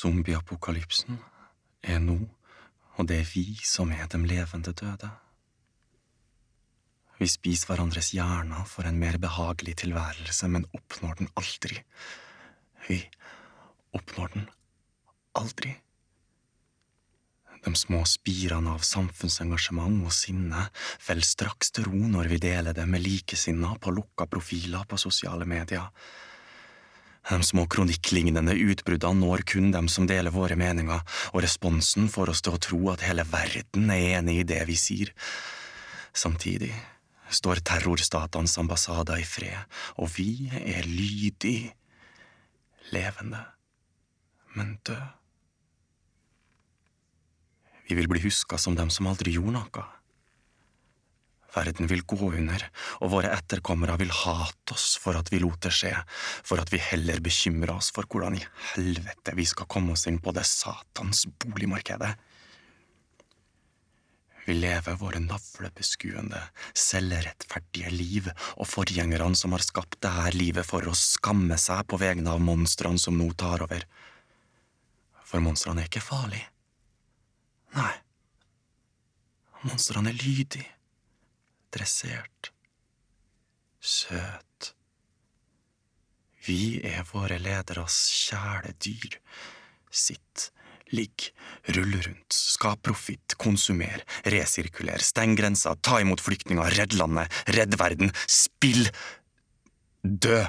Zombieapokalypsen er nå, og det er vi som er de levende døde. Vi spiser hverandres hjerner for en mer behagelig tilværelse, men oppnår den aldri. Vi oppnår den aldri. De små spirene av samfunnsengasjement og sinne faller straks til ro når vi deler det med likesinnede på lukka profiler på sosiale medier. De små kronikklignende utbruddene når kun dem som deler våre meninger, og responsen får oss til å tro at hele verden er enig i det vi sier. Samtidig står terrorstatenes ambassader i fred, og vi er lydig, levende, men død. Vi vil bli huska som dem som aldri gjorde noe. Verden vil gå under, og våre etterkommere vil hate oss for at vi lot det skje, for at vi heller bekymrer oss for hvordan i helvete vi skal komme oss inn på det satans boligmarkedet. Vi lever våre navlebeskuende, selvrettferdige liv, og forgjengerne som har skapt dette livet for å skamme seg på vegne av monstrene som nå tar over. For monstrene er ikke farlige. Nei. Monstrene er lydige, dressert, søt. Vi er våre lederes kjæledyr. Sitt, ligg, rull rundt, skap profitt, konsumer, resirkuler, steng grensa, ta imot flyktninger, redd landet, redd verden, spill, dø.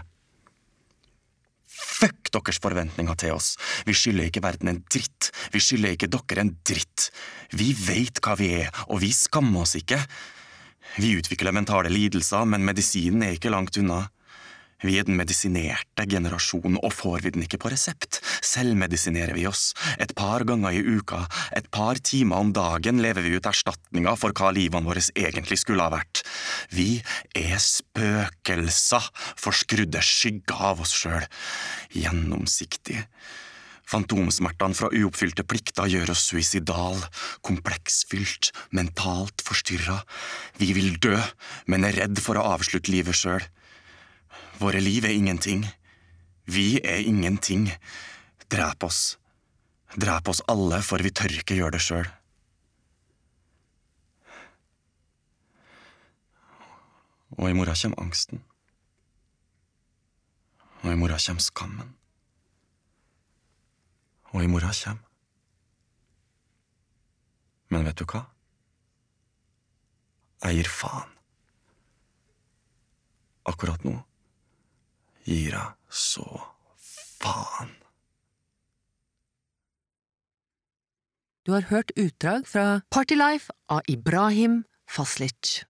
Fuck deres forventninger til oss. Vi skylder ikke verden en dritt. Vi skylder ikke dere en dritt. Vi veit hva vi er, og vi skammer oss ikke. Vi utvikler mentale lidelser, men medisinen er ikke langt unna. Vi er den medisinerte generasjonen, og får vi den ikke på resept, selvmedisinerer vi oss. Et par ganger i uka, et par timer om dagen lever vi ut erstatninger for hva livene våre egentlig skulle ha vært. Vi er spøkelser, forskrudde skygger av oss sjøl. Gjennomsiktig. Fantomsmertene fra uoppfylte plikter gjør oss suicidal, kompleksfylt, mentalt forstyrra. Vi vil dø, men er redd for å avslutte livet sjøl. Våre liv er ingenting. Vi er ingenting. Drep oss. Drep oss alle, for vi tør ikke gjøre det sjøl. Og i morgen kommer angsten. Og i morgen kommer skammen. Og i morgen kommer Men vet du hva? Jeg gir faen. Akkurat nå gir jeg så faen. Du har hørt utdrag fra Partylife av Ibrahim Faslic.